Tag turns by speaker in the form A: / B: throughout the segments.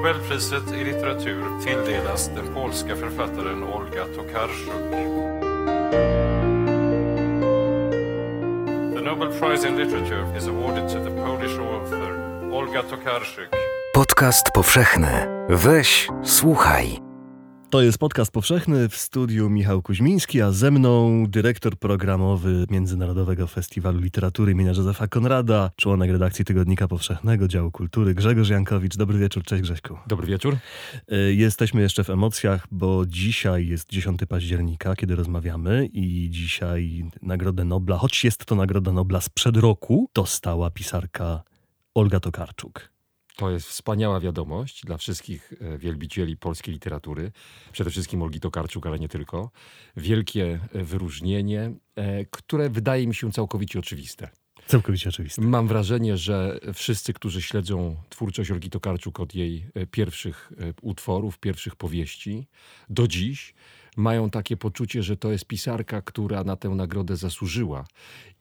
A: Nobelpriset i litteratur tilldelas den polska författaren Olga Tokarczuk. The Nobel Prize in Literature is awarded to the Polish author Olga Tokarczuk.
B: Podcast powszechny. Weź, słuchaj.
C: To jest podcast powszechny w studiu Michał Kuźmiński, a ze mną dyrektor programowy Międzynarodowego Festiwalu Literatury imienia Józefa Konrada, członek redakcji Tygodnika Powszechnego Działu Kultury Grzegorz Jankowicz. Dobry wieczór, cześć Grześku.
D: Dobry wieczór.
C: Y, Jesteśmy jeszcze w emocjach, bo dzisiaj jest 10 października, kiedy rozmawiamy i dzisiaj Nagrodę Nobla, choć jest to Nagroda Nobla sprzed roku, dostała pisarka Olga Tokarczuk.
D: To jest wspaniała wiadomość dla wszystkich e, wielbicieli polskiej literatury, przede wszystkim Olgi Tokarczuk, ale nie tylko. Wielkie e, wyróżnienie, e, które wydaje mi się całkowicie oczywiste.
C: Całkowicie oczywiste.
D: Mam wrażenie, że wszyscy, którzy śledzą twórczość Olgi Tokarczuk od jej pierwszych utworów, pierwszych powieści do dziś, mają takie poczucie, że to jest pisarka, która na tę nagrodę zasłużyła.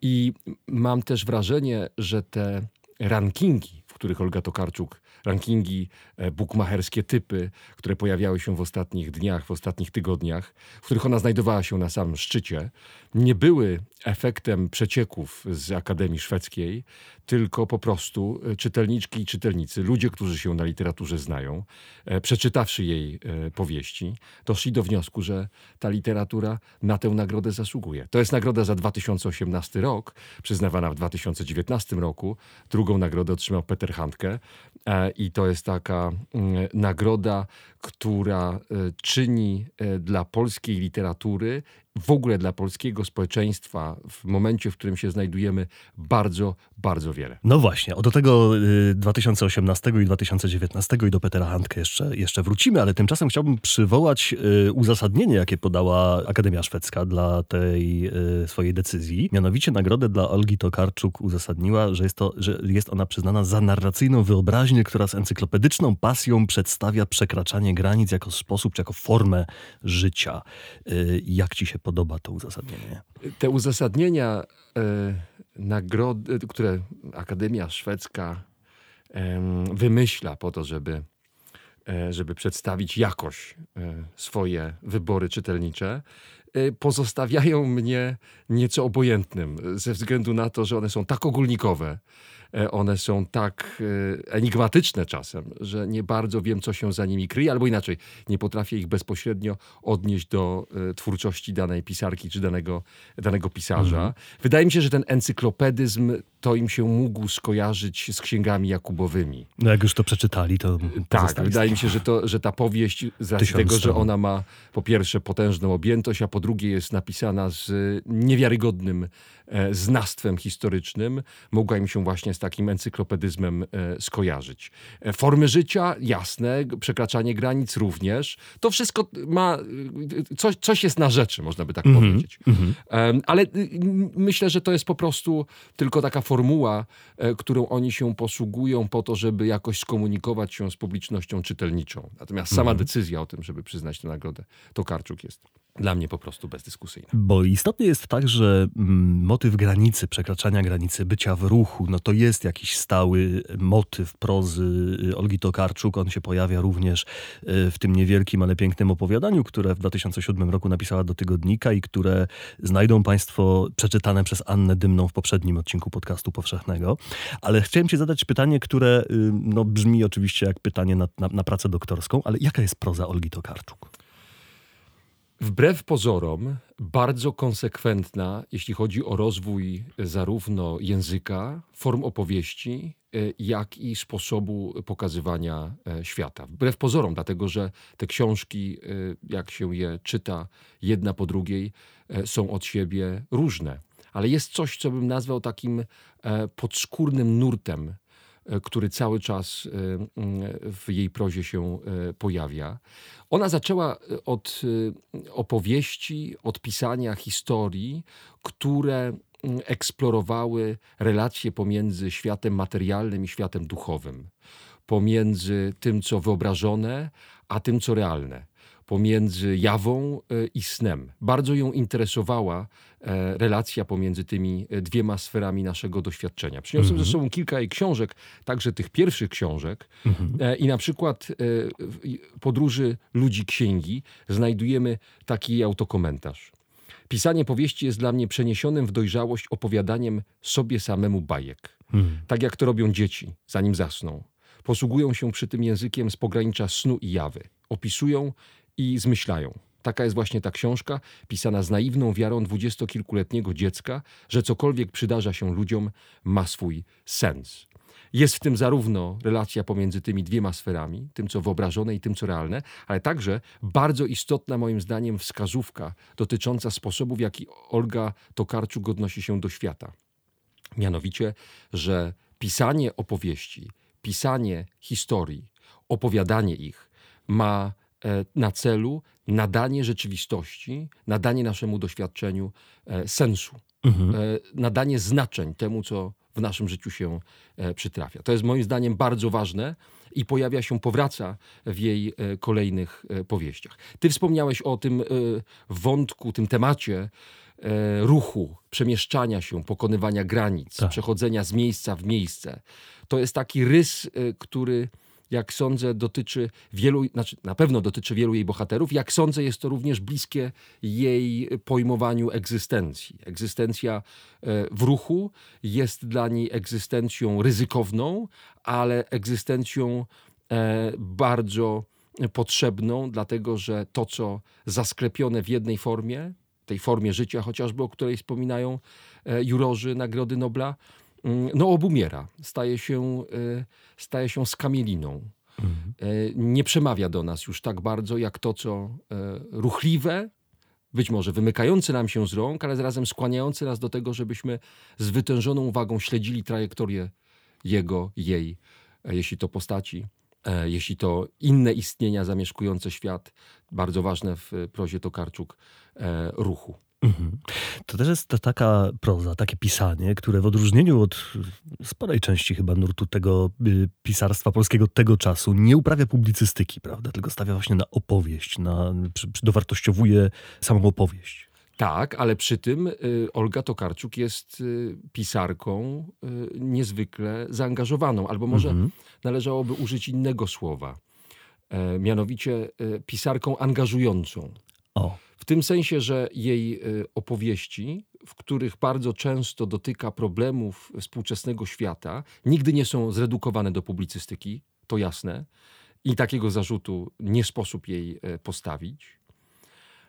D: I mam też wrażenie, że te rankingi, których Olga Tokarczuk, rankingi, e, bukmacherskie typy, które pojawiały się w ostatnich dniach, w ostatnich tygodniach, w których ona znajdowała się na samym szczycie, nie były efektem przecieków z Akademii Szwedzkiej, tylko po prostu e, czytelniczki i czytelnicy, ludzie, którzy się na literaturze znają, e, przeczytawszy jej powieści, doszli do wniosku, że ta literatura na tę nagrodę zasługuje. To jest nagroda za 2018 rok, przyznawana w 2019 roku. Drugą nagrodę otrzymał Peter Handke i to jest taka mm, nagroda, która e, czyni e, dla polskiej literatury, w ogóle dla polskiego społeczeństwa w momencie, w którym się znajdujemy, bardzo, bardzo wiele.
C: No właśnie, o do tego y, 2018 i 2019 i do Petera Handke jeszcze, jeszcze wrócimy, ale tymczasem chciałbym przywołać y, uzasadnienie, jakie podała Akademia Szwedzka dla tej y, swojej decyzji. Mianowicie nagrodę dla Olgi Tokarczuk uzasadniła, że jest, to, że jest ona przyznana za narracyjną wyobraźnię, która z encyklopedyczną pasją przedstawia przekraczanie granic jako sposób, czy jako formę życia. Y, jak ci się podoba to uzasadnienie?
D: Te uzasadnienia e, nagrody, które Akademia Szwedzka wymyśla po to, żeby, e, żeby przedstawić jakoś e, swoje wybory czytelnicze, pozostawiają mnie nieco obojętnym ze względu na to, że one są tak ogólnikowe, one są tak e, enigmatyczne czasem, że nie bardzo wiem, co się za nimi kryje, albo inaczej, nie potrafię ich bezpośrednio odnieść do e, twórczości danej pisarki czy danego, danego pisarza. Wydaje mi się, że ten encyklopedyzm to im się mógł skojarzyć z księgami Jakubowymi.
C: No jak już to przeczytali, to
D: Tak, wydaje mi się, że, to, że ta powieść, z racji tego, że ona ma po pierwsze potężną objętość, a po drugie jest napisana z niewiarygodnym e, znawstwem historycznym, mogła im się właśnie z takim encyklopedyzmem e, skojarzyć. E, formy życia, jasne, przekraczanie granic również. To wszystko ma, e, coś, coś jest na rzeczy, można by tak powiedzieć. Em, Ale y, myślę, że to jest po prostu tylko taka formuła, e, którą oni się posługują po to, żeby jakoś skomunikować się z publicznością czytelniczą. Natomiast sama decyzja o tym, żeby przyznać tę nagrodę, to Karczuk jest dla mnie po prostu bezdyskusyjna.
C: Bo istotnie jest tak, że mm, motyw granicy, przekraczania granicy, bycia w ruchu, no to jest jakiś stały motyw prozy y, Olgi Tokarczuk. On się pojawia również y, w tym niewielkim, ale pięknym opowiadaniu, które w 2007 roku napisała do tygodnika i które znajdą Państwo przeczytane przez Annę Dymną w poprzednim odcinku podcastu powszechnego. Ale chciałem Ci zadać pytanie, które y, no, brzmi oczywiście jak pytanie na, na, na pracę doktorską, ale jaka jest proza Olgi Tokarczuk?
D: Wbrew pozorom, bardzo konsekwentna, jeśli chodzi o rozwój zarówno języka, form opowieści, e, jak i sposobu pokazywania e, świata. Wbrew pozorom, dlatego że te książki, e, jak się je czyta jedna po drugiej, są od siebie różne. Ale jest coś, co bym nazwał takim podskórnym nurtem, który cały czas e, mm, w jej prozie się e, pojawia. Ona zaczęła e, od opowieści, od pisania historii, które mm, eksplorowały relacje pomiędzy światem materialnym i światem duchowym, pomiędzy tym, co wyobrażone, a tym, co realne, pomiędzy jawą e, i snem. Bardzo ją interesowała e, relacja pomiędzy tymi e, dwiema sferami naszego doświadczenia. Przyniosłem
C: Mhm.
D: ze sobą kilka jej książek, także tych pierwszych książek.
C: Mhm.
D: I na przykład w podróży ludzi księgi znajdujemy taki autokomentarz. Pisanie powieści jest dla mnie przeniesionym w dojrzałość opowiadaniem sobie samemu bajek.
C: Mhm.
D: Tak jak to robią dzieci, zanim zasną. Posługują się przy tym językiem z pogranicza snu i jawy. Opisują i zmyślają. Taka jest właśnie ta książka, pisana z naiwną wiarą dwudziestokilkuletniego dziecka, że cokolwiek przydarza się ludziom, ma swój sens. Jest w tym zarówno relacja pomiędzy tymi dwiema sferami, tym co wyobrażone i tym co realne, ale także bardzo istotna moim zdaniem wskazówka dotycząca sposobu, w jaki Olga Tokarczuk odnosi się do świata. Mianowicie, że pisanie opowieści, pisanie historii, opowiadanie ich ma na celu nadanie rzeczywistości, nadanie naszemu doświadczeniu e, sensu,
C: Mhm.
D: e, nadanie znaczeń temu, co w naszym życiu się e, przytrafia. To jest moim zdaniem bardzo ważne i pojawia się, powraca w jej e, kolejnych e, powieściach. Ty wspomniałeś o tym e, wątku, tym temacie e, ruchu, przemieszczania się, pokonywania granic,
C: Tak.
D: przechodzenia z miejsca w miejsce. To jest taki rys, e, który jak sądzę, dotyczy wielu, znaczy na pewno dotyczy wielu jej bohaterów. Jak sądzę, jest to również bliskie jej pojmowaniu egzystencji. Egzystencja e, w ruchu jest dla niej egzystencją ryzykowną, ale egzystencją e, bardzo potrzebną, dlatego że to, co zasklepione w jednej formie, tej formie życia chociażby, o której wspominają e, jurorzy Nagrody Nobla, no obumiera, staje się, e, staje się skamieliną. E, Nie przemawia do nas już tak bardzo, jak to, co e, ruchliwe, być może wymykające nam się z rąk, ale zarazem skłaniające nas do tego, żebyśmy z wytężoną uwagą śledzili trajektorię jego, jej, jeśli to postaci, jeśli to inne istnienia zamieszkujące świat, bardzo ważne w prozie Tokarczuk, ruchu.
C: Mhm. To też jest ta taka proza, takie pisanie, które w odróżnieniu od sporej części chyba nurtu tego y, pisarstwa polskiego tego czasu nie uprawia publicystyki, prawda? Tylko stawia właśnie na opowieść, na, dowartościowuje samą opowieść.
D: Tak, ale przy tym y, Olga Tokarczuk jest y, pisarką niezwykle zaangażowaną, albo może
C: Mhm.
D: należałoby użyć innego słowa, e, mianowicie pisarką angażującą.
C: O,
D: tym sensie, że jej y, opowieści, w których bardzo często dotyka problemów współczesnego świata, nigdy nie są zredukowane do publicystyki, to jasne. I takiego zarzutu nie sposób jej e, postawić.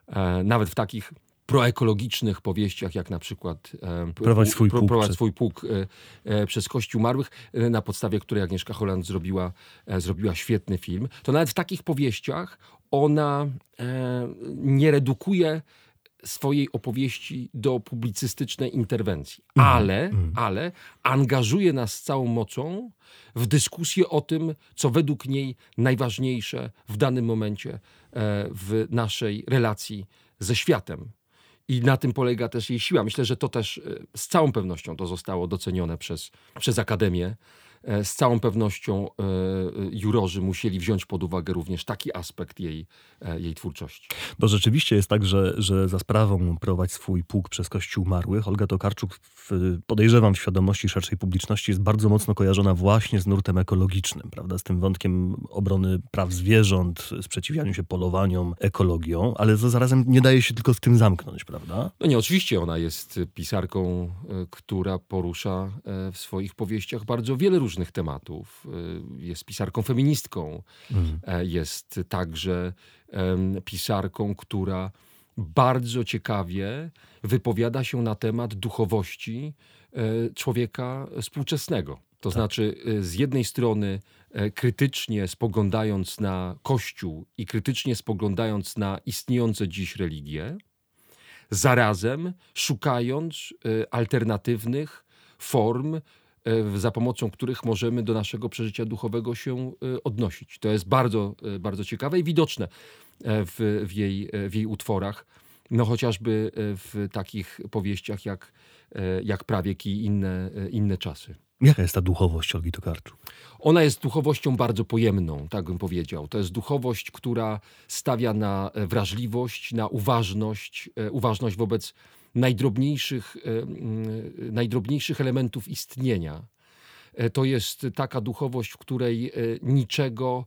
D: E, Nawet w takich proekologicznych powieściach, jak na przykład e,
C: Prowadź swój pług
D: prowadź
C: przez-
D: swój pług przez Kościół Marłych, na podstawie której Agnieszka Holland zrobiła, zrobiła świetny film, to nawet w takich powieściach ona e, nie redukuje swojej opowieści do publicystycznej interwencji, ale, ale angażuje nas z całą mocą w dyskusję o tym, co według niej najważniejsze w danym momencie e, w naszej relacji ze światem. I na tym polega też jej siła. Myślę, że to też e, z całą pewnością to zostało docenione przez, przez Akademię. E, Z całą pewnością e, jurorzy musieli wziąć pod uwagę również taki aspekt jej, e, jej twórczości.
C: Bo rzeczywiście jest tak, że, że za sprawą prowadź swój pług przez Kościół Marłych, Olga Tokarczuk, w, podejrzewam, w świadomości szerszej publiczności jest bardzo mocno kojarzona właśnie z nurtem ekologicznym, prawda? Z tym wątkiem obrony praw zwierząt, sprzeciwianiu się polowaniom, ekologią, ale to zarazem nie daje się tylko w tym zamknąć, prawda?
D: No nie, oczywiście ona jest pisarką, e, która porusza e, w swoich powieściach bardzo wiele różnych tematów. E, Jest pisarką feministką, e, jest także pisarką, która bardzo ciekawie wypowiada się na temat duchowości e, człowieka współczesnego. To znaczy, e, z jednej strony e, krytycznie spoglądając na Kościół i krytycznie spoglądając na istniejące dziś religie, zarazem szukając e, alternatywnych form, za pomocą których możemy do naszego przeżycia duchowego się e, odnosić. To jest bardzo, e, bardzo ciekawe i widoczne e, w, w, jej, e, w jej utworach. No chociażby e, w takich powieściach jak, e, jak Prawiek i inne, e, inne czasy.
C: Jaka jest ta duchowość Olgi Tokarczuk?
D: Ona jest duchowością bardzo pojemną, tak bym powiedział. To jest duchowość, która stawia na e, wrażliwość, na uważność, e, uważność wobec najdrobniejszych, e, najdrobniejszych elementów istnienia. To jest taka duchowość, w której niczego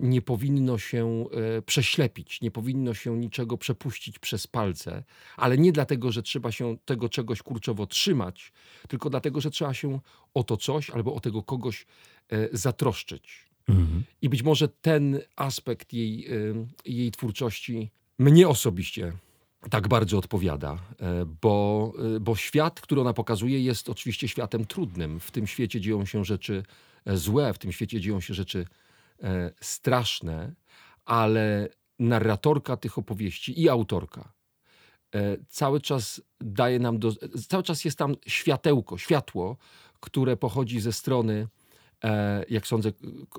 D: nie powinno się prześlepić, nie powinno się niczego przepuścić przez palce, ale nie dlatego, że trzeba się tego czegoś kurczowo trzymać, tylko dlatego, że trzeba się o to coś albo o tego kogoś E, zatroszczyć. Mhm. I być może ten aspekt jej, e, jej twórczości mnie osobiście tak bardzo odpowiada, e, bo, bo świat, który ona pokazuje, jest oczywiście światem trudnym. W tym świecie dzieją się rzeczy złe, w tym świecie dzieją się rzeczy straszne, ale narratorka tych opowieści i autorka cały czas daje nam, do, cały czas jest tam światełko, światło, które pochodzi ze strony E, jak sądzę,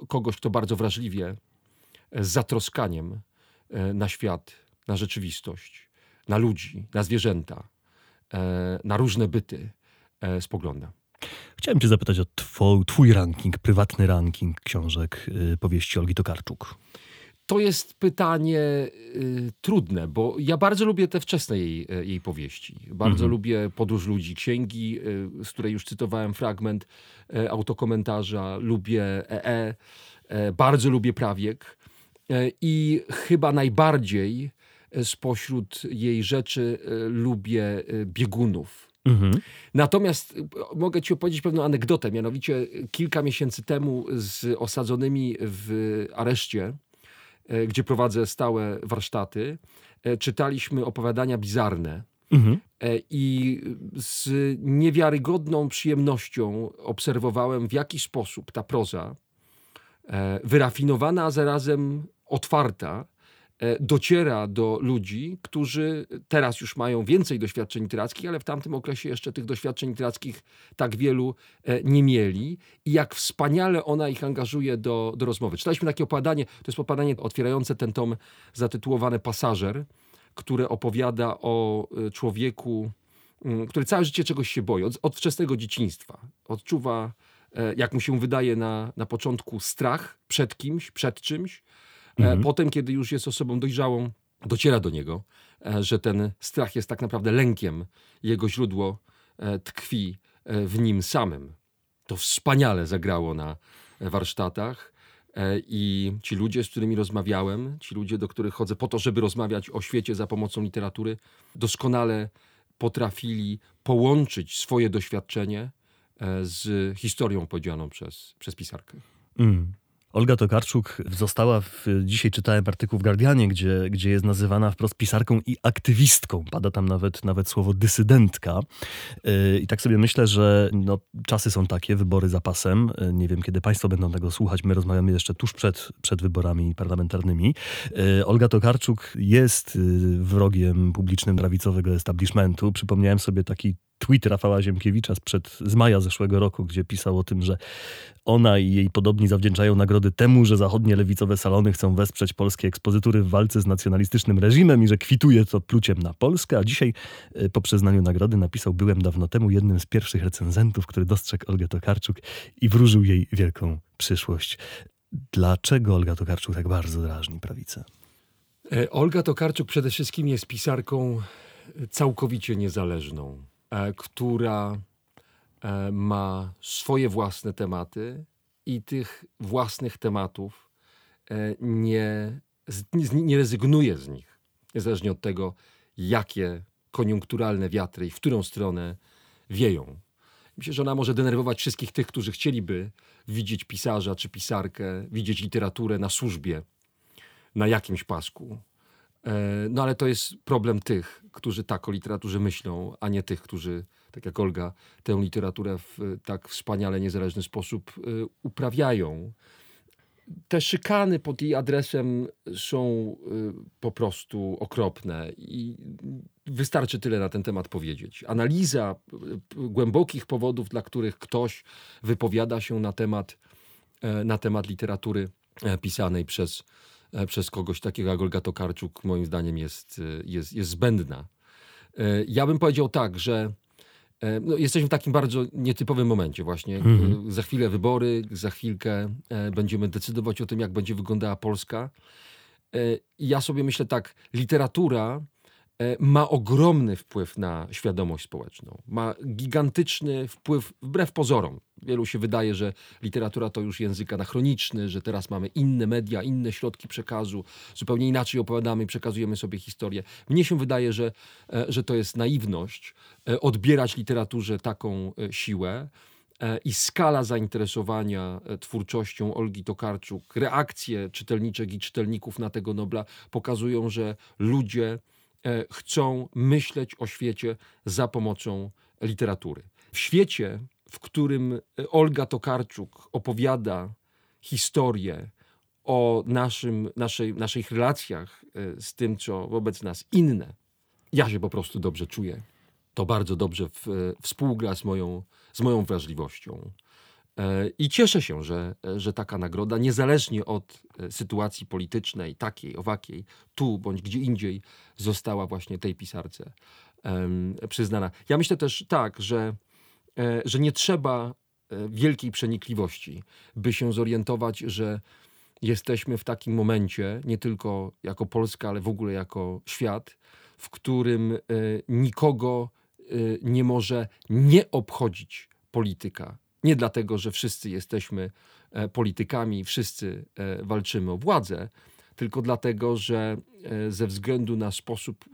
D: kogoś, kto bardzo wrażliwie, e, z zatroskaniem e, na świat, na rzeczywistość, na ludzi, na zwierzęta, na różne byty spogląda.
C: Chciałem cię zapytać o twój, twój ranking, prywatny ranking książek y, powieści Olgi Tokarczuk.
D: To jest pytanie y, trudne, bo ja bardzo lubię te wczesne jej, e, jej powieści. Bardzo mhm. lubię Podróż ludzi, księgi, y, z której już cytowałem fragment y, autokomentarza. Lubię EE, e, bardzo lubię Prawiek i chyba najbardziej spośród jej rzeczy lubię Biegunów. Mhm. Natomiast mogę ci opowiedzieć pewną anegdotę. Mianowicie kilka miesięcy temu z osadzonymi w areszcie E, gdzie prowadzę stałe warsztaty, e, czytaliśmy opowiadania bizarne. Mhm. E, I z niewiarygodną przyjemnością obserwowałem, w jaki sposób ta proza, wyrafinowana, a zarazem otwarta, E, dociera do ludzi, którzy teraz już mają więcej doświadczeń literackich, ale w tamtym okresie jeszcze tych doświadczeń literackich tak wielu e, nie mieli i jak wspaniale ona ich angażuje do, do rozmowy. Czytaliśmy takie opowiadanie, to jest opowiadanie otwierające ten tom zatytułowane Pasażer, które opowiada o e, człowieku, mm, który całe życie czegoś się boi, od, od wczesnego dzieciństwa. Odczuwa, jak mu się wydaje na, na początku, strach przed kimś, przed czymś, E, mhm. Potem, kiedy już jest osobą dojrzałą, dociera do niego, e, że ten strach jest tak naprawdę lękiem. Jego źródło e, tkwi w nim samym. To wspaniale zagrało na warsztatach. I ci ludzie, z którymi rozmawiałem, ci ludzie, do których chodzę po to, żeby rozmawiać o świecie za pomocą literatury, doskonale potrafili połączyć swoje doświadczenie z historią podzianą przez, przez pisarkę. Mm.
C: Olga Tokarczuk została, w, dzisiaj czytałem artykuł w Guardianie, gdzie, gdzie jest nazywana wprost pisarką i aktywistką. Pada tam nawet, nawet słowo dysydentka. Yy, I tak sobie myślę, że no, czasy są takie, wybory za pasem. Yy, nie wiem, kiedy Państwo będą tego słuchać. My rozmawiamy jeszcze tuż przed, przed wyborami parlamentarnymi. Yy, Olga Tokarczuk jest wrogiem publicznym prawicowego establishmentu. Przypomniałem sobie taki tweet Rafała Ziemkiewicza sprzed, z maja zeszłego roku, gdzie pisał o tym, że ona i jej podobni zawdzięczają nagrody temu, że zachodnie lewicowe salony chcą wesprzeć polskie ekspozytury w walce z nacjonalistycznym reżimem i że kwituje to pluciem na Polskę, a dzisiaj e, po przyznaniu nagrody napisał Byłem dawno temu jednym z pierwszych recenzentów, który dostrzegł Olgę Tokarczuk i wróżył jej wielką przyszłość. Dlaczego Olga Tokarczuk tak bardzo drażni prawicę?
D: E, Olga Tokarczuk przede wszystkim jest pisarką całkowicie niezależną. E, która e, ma swoje własne tematy i tych własnych tematów e, nie, nie rezygnuje z nich, niezależnie od tego, jakie koniunkturalne wiatry i w którą stronę wieją. Myślę, że ona może denerwować wszystkich tych, którzy chcieliby widzieć pisarza czy pisarkę, widzieć literaturę na służbie, na jakimś pasku. E, no ale to jest problem tych, którzy tak o literaturze myślą, a nie tych, którzy, tak jak Olga, tę literaturę w tak wspaniale niezależny sposób e, uprawiają. Te szykany pod jej adresem są e, po prostu okropne i wystarczy tyle na ten temat powiedzieć. Analiza głębokich powodów, dla których ktoś wypowiada się na temat, na temat literatury pisanej przez przez kogoś takiego jak Olga Tokarczuk moim zdaniem jest, e, jest, jest zbędna. E, ja bym powiedział tak, że E, no, jesteśmy w takim bardzo nietypowym momencie właśnie.
C: Mhm.
D: E, Za chwilę wybory, za chwilkę e, będziemy decydować o tym, jak będzie wyglądała Polska. E, I ja sobie myślę tak, literatura e, ma ogromny wpływ na świadomość społeczną. Ma gigantyczny wpływ, wbrew pozorom. Wielu się wydaje, że literatura to już język anachroniczny, że teraz mamy inne media, inne środki przekazu, zupełnie inaczej opowiadamy przekazujemy sobie historię. Mnie się wydaje, że, e, że to jest naiwność e, odbierać literaturze taką e, siłę. E, I skala zainteresowania e, twórczością Olgi Tokarczuk, reakcje czytelniczek i czytelników na tego Nobla pokazują, że ludzie e, chcą myśleć o świecie za pomocą literatury. W świecie, w którym e, Olga Tokarczuk opowiada historię o naszym, naszej, naszych relacjach e, z tym, co wobec nas inne, ja się po prostu dobrze czuję. To bardzo dobrze w, współgra z moją, z moją wrażliwością. E, I cieszę się, że, że taka nagroda, niezależnie od e, sytuacji politycznej, takiej, owakiej, tu bądź gdzie indziej, została właśnie tej pisarce przyznana. Ja myślę też tak, że, e, że nie trzeba wielkiej przenikliwości, by się zorientować, że jesteśmy w takim momencie, nie tylko jako Polska, ale w ogóle jako świat, w którym nikogo nie może nie obchodzić polityka. Nie dlatego, że wszyscy jesteśmy e, politykami, wszyscy e, walczymy o władzę, tylko dlatego, że e, ze względu na sposób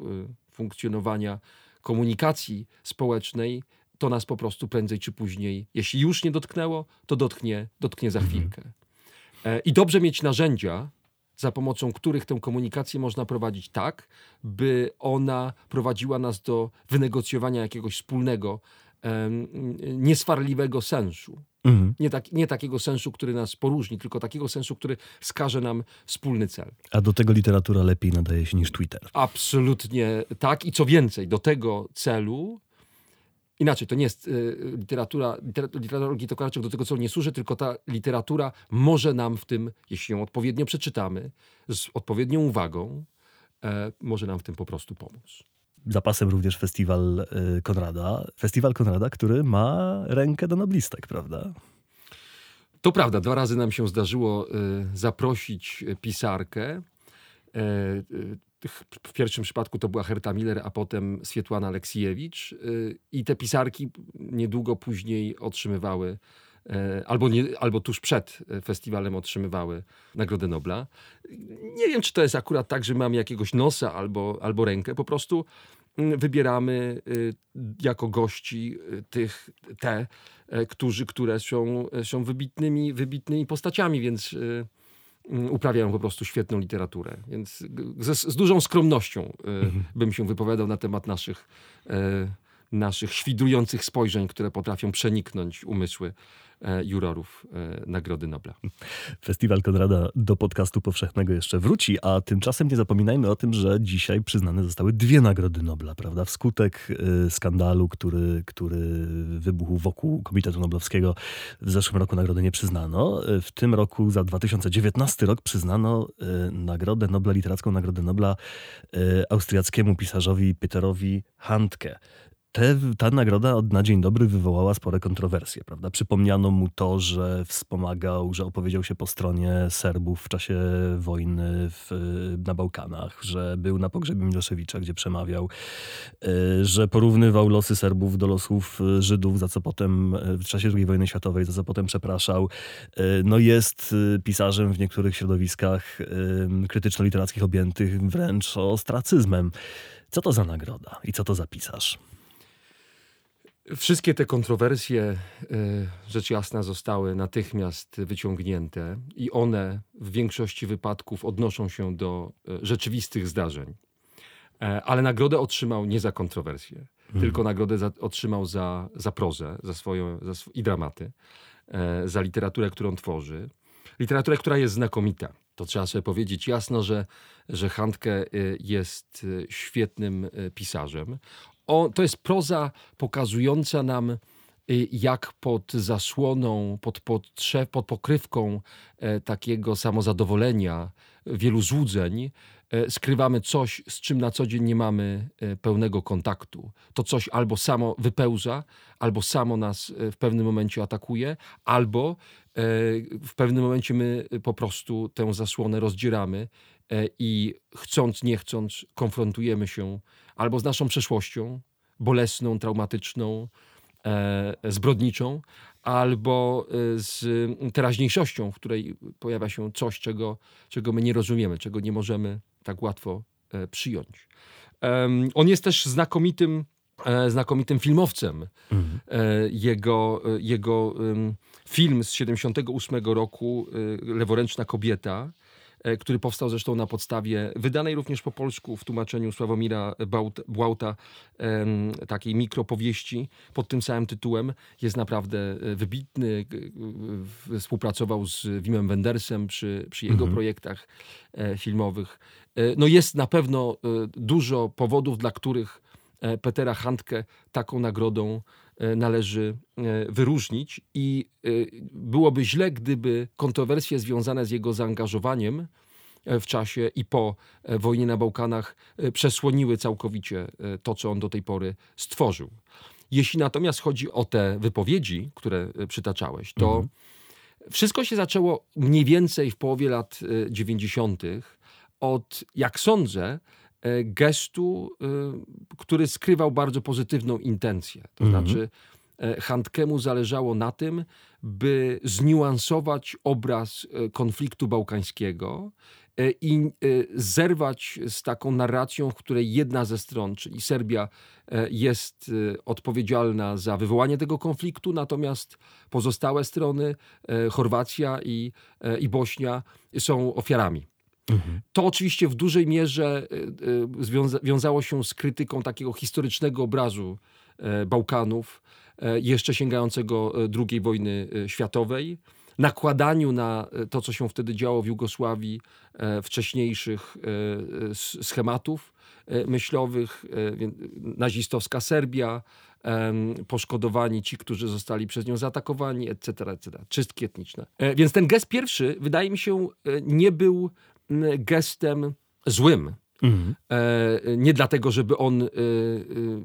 D: funkcjonowania komunikacji społecznej, to nas po prostu prędzej czy później, jeśli już nie dotknęło, to dotknie, dotknie za chwilkę. E, I dobrze mieć narzędzia, za pomocą których tę komunikację można prowadzić tak, by ona prowadziła nas do wynegocjowania jakiegoś wspólnego, nieswarliwego sensu.
C: Mhm.
D: Nie, tak, nie takiego sensu, który nas poróżni, tylko takiego sensu, który wskaże nam wspólny cel.
C: A do tego literatura lepiej nadaje się niż Twitter.
D: Absolutnie tak. I co więcej, do tego celu. Inaczej, to nie jest y, literatura, literatura, literatura Tokarczuk do tego celu nie służy, tylko ta literatura może nam w tym, jeśli ją odpowiednio przeczytamy, z odpowiednią uwagą, e, może nam w tym po prostu pomóc.
C: Zapasem również festiwal y, Konrada. Festiwal Konrada, który ma rękę do noblistek, prawda?
D: To prawda, dwa razy nam się zdarzyło y, zaprosić pisarkę. E, W pierwszym przypadku to była Herta Miller, a potem Swietłana Aleksijewicz. Y, I te pisarki niedługo później otrzymywały, e, albo, nie, albo tuż przed e, festiwalem otrzymywały Nagrodę Nobla. Nie wiem, czy to jest akurat tak, że mamy jakiegoś nosa albo, albo rękę. Po prostu mm, wybieramy y, jako gości y, tych, te, e, którzy, które są, e, są wybitnymi, wybitnymi postaciami, więc y, mm, uprawiają po prostu świetną literaturę. Więc ze, z dużą skromnością y, bym się wypowiadał na temat naszych, e, naszych świdrujących spojrzeń, które potrafią przeniknąć umysły e, jurorów e, Nagrody Nobla.
C: Festiwal Konrada do podcastu powszechnego jeszcze wróci, a tymczasem nie zapominajmy o tym, że dzisiaj przyznane zostały dwie Nagrody Nobla, prawda? Wskutek y, skandalu, który, który wybuchł wokół Komitetu Noblowskiego w zeszłym roku nagrody nie przyznano. W tym roku za 2019 rok przyznano Nagrodę Nobla, literacką Nagrodę Nobla austriackiemu pisarzowi Peterowi Handke. Te, ta nagroda od na dzień dobry wywołała spore kontrowersje, prawda? Przypomniano mu to, że wspomagał, że opowiedział się po stronie Serbów w czasie wojny w, na Bałkanach, że był na pogrzebie Miloszewicza, gdzie przemawiał, y, że porównywał losy Serbów do losów y, Żydów, za co potem y, w czasie II wojny światowej, za co potem przepraszał. No jest pisarzem w niektórych środowiskach krytyczno-literackich objętych wręcz ostracyzmem. Co to za nagroda i co to za pisarz?
D: Wszystkie te kontrowersje, e, rzecz jasna, zostały natychmiast wyciągnięte i one w większości wypadków odnoszą się do e, rzeczywistych zdarzeń. E, Ale nagrodę otrzymał nie za kontrowersje, tylko nagrodę za, otrzymał za, za prozę za swoją, za sw- i dramaty, e, za literaturę, którą tworzy. Literaturę, która jest znakomita. To trzeba sobie powiedzieć jasno, że, że Handke e, jest świetnym pisarzem. O, to jest proza pokazująca nam, y, jak pod zasłoną, pod, potrze- pod pokrywką e, takiego samozadowolenia wielu złudzeń, e, skrywamy coś, z czym na co dzień nie mamy e, pełnego kontaktu. To coś albo samo wypełza, albo samo nas w pewnym momencie atakuje, albo w pewnym momencie my po prostu tę zasłonę rozdzieramy i chcąc, nie chcąc, konfrontujemy się albo z naszą przeszłością, bolesną, traumatyczną, zbrodniczą, albo y, z teraźniejszością, w której pojawia się coś, czego, czego my nie rozumiemy, czego nie możemy tak łatwo e, przyjąć. On jest też znakomitym, e, znakomitym filmowcem. Mhm. E, jego, jego film z 78 roku, Leworęczna kobieta, E, który powstał zresztą na podstawie wydanej również po polsku w tłumaczeniu Sławomira Błauta takiej mikropowieści pod tym samym tytułem. Jest naprawdę e, wybitny. Współpracował z Wimem Wendersem przy, przy jego mhm. projektach e, filmowych. No jest na pewno dużo powodów, dla których Petera Handke taką nagrodą należy wyróżnić i byłoby źle, gdyby kontrowersje związane z jego zaangażowaniem w czasie i po wojnie na Bałkanach przesłoniły całkowicie to, co on do tej pory stworzył. Jeśli natomiast chodzi o te wypowiedzi, które przytaczałeś, to mhm. wszystko się zaczęło mniej więcej w połowie lat 90. od, jak sądzę, gestu, który skrywał bardzo pozytywną intencję. To mhm. znaczy, Handkemu zależało na tym, by zniuansować obraz e, konfliktu bałkańskiego e, i e, zerwać z taką narracją, w której jedna ze stron, czyli Serbia, jest odpowiedzialna za wywołanie tego konfliktu, natomiast pozostałe strony, Chorwacja i, i Bośnia, są ofiarami. Mhm. To oczywiście w dużej mierze związa wiązało się z krytyką takiego historycznego obrazu Bałkanów, E, jeszcze sięgającego e, II wojny e, światowej, nakładaniu na to, co się wtedy działo w Jugosławii, wcześniejszych schematów myślowych, nazistowska Serbia, poszkodowani ci, którzy zostali przez nią zaatakowani, etc., etc. Czystki etniczne. Więc ten gest pierwszy, wydaje mi się, nie był gestem złym. Mhm. Nie dlatego, żeby on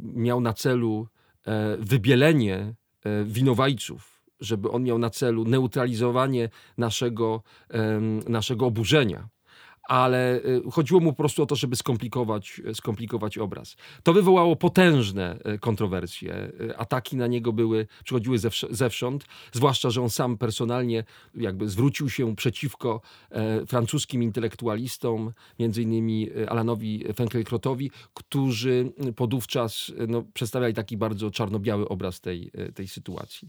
D: miał na celu E, wybielenie e, winowajców, żeby on miał na celu neutralizowanie naszego, naszego oburzenia ale y, chodziło mu po prostu o to, żeby skomplikować, skomplikować obraz. To wywołało potężne y, kontrowersje. Y, ataki na niego były, przychodziły zewsząd, zwłaszcza, że on sam personalnie jakby zwrócił się przeciwko e, francuskim intelektualistom, między innymi Alanowi Finkielkrautowi, którzy podówczas no, przedstawiali taki bardzo czarno-biały obraz tej, tej sytuacji.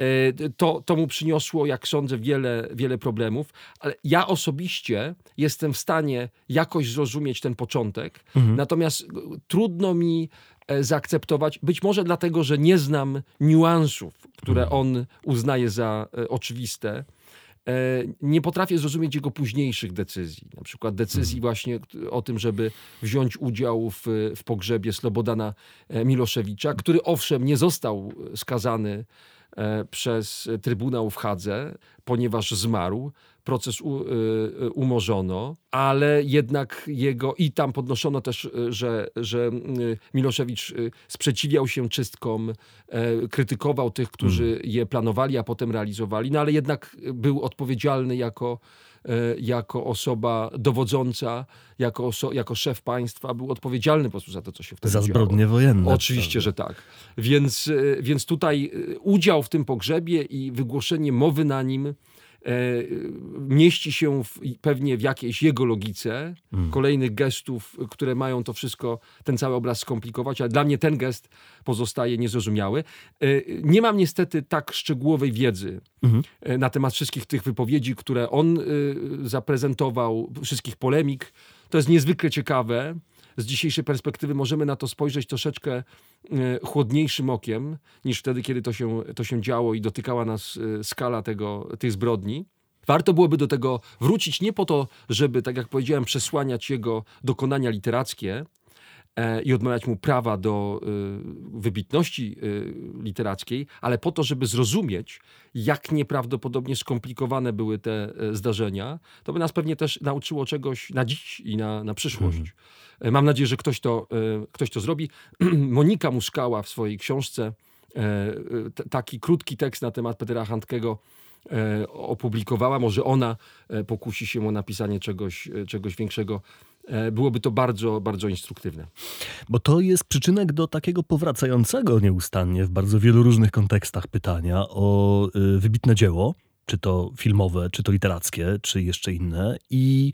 D: E, to, to mu przyniosło, jak sądzę, wiele, wiele problemów, ale ja osobiście jestem w stanie jakoś zrozumieć ten początek, mhm. natomiast trudno mi e, zaakceptować, być może dlatego, że nie znam niuansów, które mhm. on uznaje za e, oczywiste. Nie potrafię zrozumieć jego późniejszych decyzji. Na przykład decyzji mhm. właśnie o tym, żeby wziąć udział w, w pogrzebie Slobodana Miloszewicza, który owszem nie został skazany E, przez Trybunał w Hadze, ponieważ zmarł. Proces u, y, umorzono, ale jednak jego i tam podnoszono też, że, że Miloszewicz sprzeciwiał się czystkom, e, krytykował tych, którzy mm. je planowali, a potem realizowali, no ale jednak był odpowiedzialny jako E, jako osoba dowodząca, jako, oso jako szef państwa, był odpowiedzialny po prostu za to, co się wtedy
C: Za zbrodnie wojenne.
D: Oczywiście, prawda? że tak. Więc, e, więc tutaj e, udział w tym pogrzebie i wygłoszenie mowy na nim E, mieści się w, pewnie w jakiejś jego logice, hmm. kolejnych gestów, które mają to wszystko, ten cały obraz skomplikować, ale dla mnie ten gest pozostaje niezrozumiały. E, nie mam niestety tak szczegółowej wiedzy hmm. na temat wszystkich tych wypowiedzi, które on zaprezentował, wszystkich polemik. To jest niezwykle ciekawe z dzisiejszej perspektywy możemy na to spojrzeć troszeczkę e, chłodniejszym okiem niż wtedy, kiedy to się, to się działo i dotykała nas e, skala tego, tych zbrodni. Warto byłoby do tego wrócić nie po to, żeby, tak jak powiedziałem, przesłaniać jego dokonania literackie, i odmawiać mu prawa do y, wybitności y, literackiej, ale po to, żeby zrozumieć, jak nieprawdopodobnie skomplikowane były te e, zdarzenia, to by nas pewnie też nauczyło czegoś na dziś i na, na przyszłość.
C: Mhm.
D: E, Mam nadzieję, że ktoś to, e, ktoś to zrobi. Monika Muszkała w swojej książce e, taki krótki tekst na temat Petera Handkego e, opublikowała. Może ona e, pokusi się o napisanie czegoś, e, czegoś większego. E, Byłoby to bardzo, bardzo instruktywne.
C: Bo to jest przyczynek do takiego powracającego nieustannie w bardzo wielu różnych kontekstach pytania o y, wybitne dzieło, czy to filmowe, czy to literackie, czy jeszcze inne i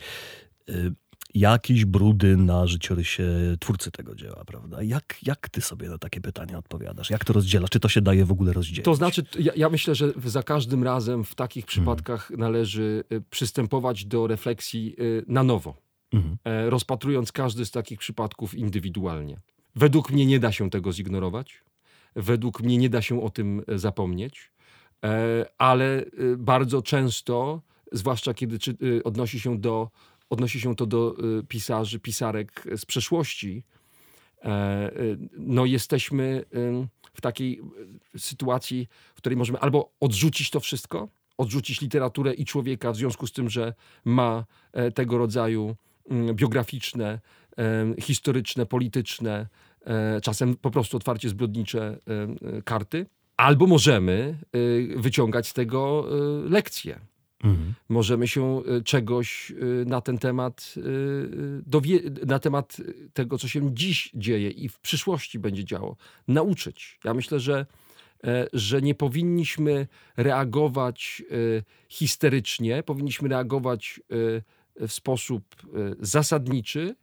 C: y, jakieś brudy na życiorysie twórcy tego dzieła, prawda? Jak, jak ty sobie na takie pytania odpowiadasz? Jak to rozdzielasz? Czy to się daje w ogóle rozdzielić?
D: To znaczy, ja, ja myślę, że za każdym razem w takich przypadkach należy e, przystępować do refleksji na nowo.
C: Mhm.
D: e, rozpatrując każdy z takich przypadków indywidualnie. Według mnie nie da się tego zignorować. Według mnie nie da się o tym e, zapomnieć, e, ale bardzo często, zwłaszcza kiedy odnosi, się do, odnosi się to do pisarzy, pisarek z przeszłości, no jesteśmy w takiej sytuacji, w której możemy albo odrzucić to wszystko, odrzucić literaturę i człowieka w związku z tym, że ma tego rodzaju biograficzne, em, historyczne, polityczne, e, czasem po prostu otwarcie zbrodnicze e, karty, albo możemy e, wyciągać z tego e, lekcje
C: Mhm.
D: możemy się e, czegoś na ten temat na temat tego, co się dziś dzieje i w przyszłości będzie działo, nauczyć. Ja myślę, że, e, że nie powinniśmy reagować histerycznie, powinniśmy reagować w sposób e, zasadniczy,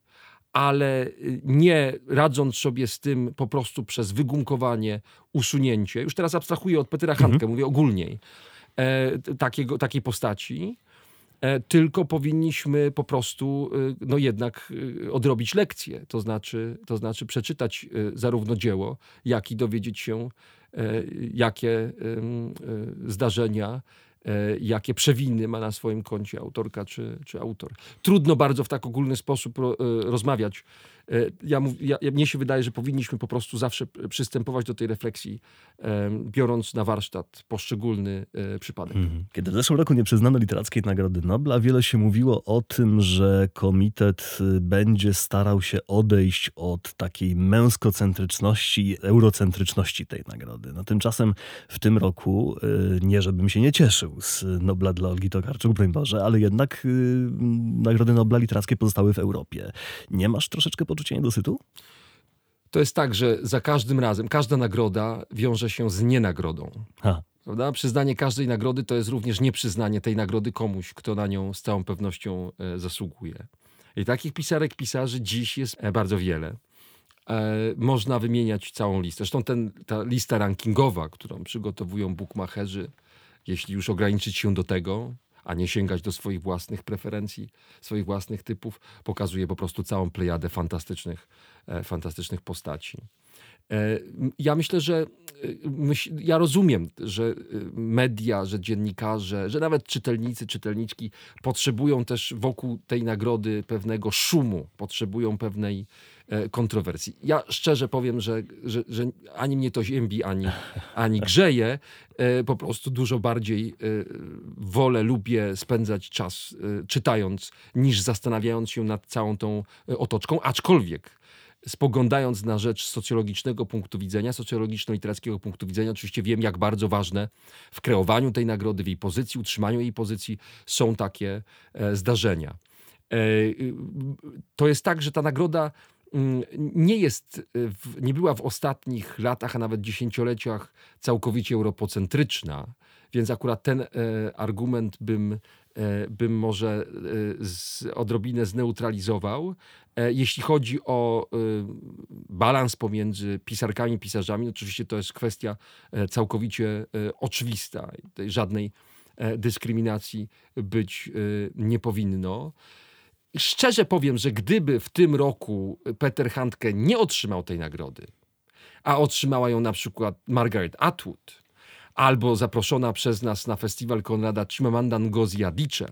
D: ale e, nie radząc sobie z tym po prostu przez wygumkowanie, usunięcie. Już teraz abstrahuję od Petera Handke, mówię ogólniej e, takiego, takiej postaci, tylko powinniśmy po prostu no jednak odrobić lekcję, to znaczy, to znaczy przeczytać zarówno dzieło, jak i dowiedzieć się, jakie zdarzenia, jakie przewiny ma na swoim koncie autorka czy, czy autor. Trudno bardzo w tak ogólny sposób e, rozmawiać. E, Ja, ja, mnie się wydaje, że powinniśmy po prostu zawsze przystępować do tej refleksji, biorąc na warsztat poszczególny e, przypadek.
C: Mhm. Kiedy w zeszłym roku nie przyznano Literackiej Nagrody Nobla, wiele się mówiło o tym, że komitet y, będzie starał się odejść od takiej męskocentryczności eurocentryczności tej nagrody. No tymczasem w tym roku, y, nie żebym się nie cieszył z Nobla dla Olgi Tokarczuk, broń Boże, ale jednak y, Nagrody Nobla literackie pozostały w Europie. Nie masz troszeczkę poczucia niedosytu?
D: To jest tak, że za każdym razem, każda nagroda wiąże się z nienagrodą.
C: Ha.
D: Prawda? Przyznanie każdej nagrody to jest również nieprzyznanie tej nagrody komuś, kto na nią z całą pewnością e, zasługuje. I takich pisarek, pisarzy dziś jest e, bardzo wiele. E, można wymieniać całą listę. Zresztą ten, ta lista rankingowa, którą przygotowują bookmacherzy, jeśli już ograniczyć się do tego, a nie sięgać do swoich własnych preferencji, swoich własnych typów, pokazuje po prostu całą plejadę fantastycznych, e, fantastycznych postaci. E, Ja myślę, że e, ja rozumiem, że e, media, że dziennikarze, że nawet czytelnicy, czytelniczki potrzebują też wokół tej nagrody pewnego szumu, potrzebują pewnej kontrowersji. Ja szczerze powiem, że, że, że ani mnie to ziębi, ani, ani grzeje. Po prostu dużo bardziej wolę, lubię spędzać czas czytając, niż zastanawiając się nad całą tą otoczką, aczkolwiek spoglądając na rzecz socjologicznego punktu widzenia, socjologiczno-literackiego punktu widzenia, oczywiście wiem, jak bardzo ważne w kreowaniu tej nagrody, w jej pozycji, utrzymaniu jej pozycji są takie e, zdarzenia. E, y, to jest tak, że ta nagroda nie jest, e, nie była w ostatnich latach, a nawet dziesięcioleciach całkowicie europocentryczna, więc akurat ten e, argument bym, e, bym może z, odrobinę zneutralizował. Jeśli chodzi o balans pomiędzy pisarkami i pisarzami, oczywiście to jest kwestia całkowicie oczywista. Żadnej dyskryminacji być nie powinno. Szczerze powiem, że gdyby w tym roku Peter Handke nie otrzymał tej nagrody, a otrzymała ją na przykład Margaret Atwood, albo zaproszona przez nas na festiwal Konrada Chimamanda Ngozi Adichie,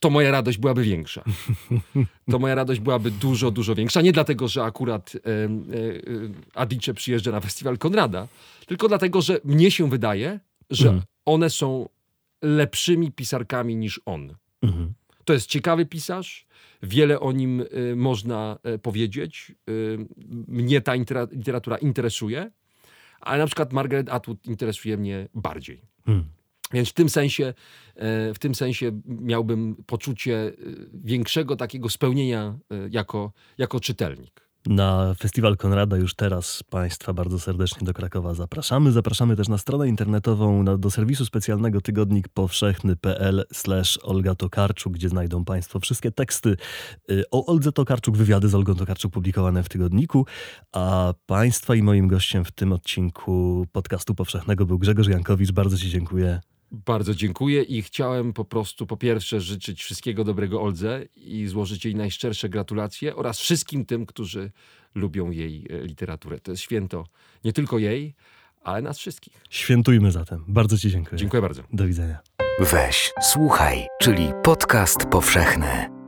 D: to moja radość byłaby większa. To moja radość byłaby dużo, dużo większa. Nie dlatego, że akurat e, Adicze przyjeżdża na festiwal Konrada, tylko dlatego, że mnie się wydaje, że
C: Mhm.
D: one są lepszymi pisarkami niż on.
C: Mhm.
D: To jest ciekawy pisarz, wiele o nim y, można y, powiedzieć. Y, mnie ta literatura interesuje, ale na przykład Margaret Atwood interesuje mnie bardziej.
C: Mhm.
D: Więc w tym sensie, e, w tym sensie miałbym poczucie większego takiego spełnienia jako, jako czytelnik.
C: Na festiwal Konrada już teraz Państwa bardzo serdecznie do Krakowa zapraszamy. Zapraszamy też na stronę internetową do serwisu specjalnego tygodnik powszechny.pl Olga Tokarczuk, gdzie znajdą Państwo wszystkie teksty y, o Oldze Tokarczuk, wywiady z Olgą Tokarczuk publikowane w tygodniku. A Państwa i moim gościem w tym odcinku podcastu powszechnego był Grzegorz Jankowicz. Bardzo Ci dziękuję.
D: Bardzo dziękuję i chciałem po prostu po pierwsze życzyć wszystkiego dobrego Oldze i złożyć jej najszczersze gratulacje oraz wszystkim tym, którzy lubią jej e, literaturę. To jest święto nie tylko jej, ale nas wszystkich.
C: Świętujmy zatem. Bardzo Ci dziękuję.
D: Dziękuję bardzo.
C: Do widzenia.
B: Weź, słuchaj, czyli podcast powszechny.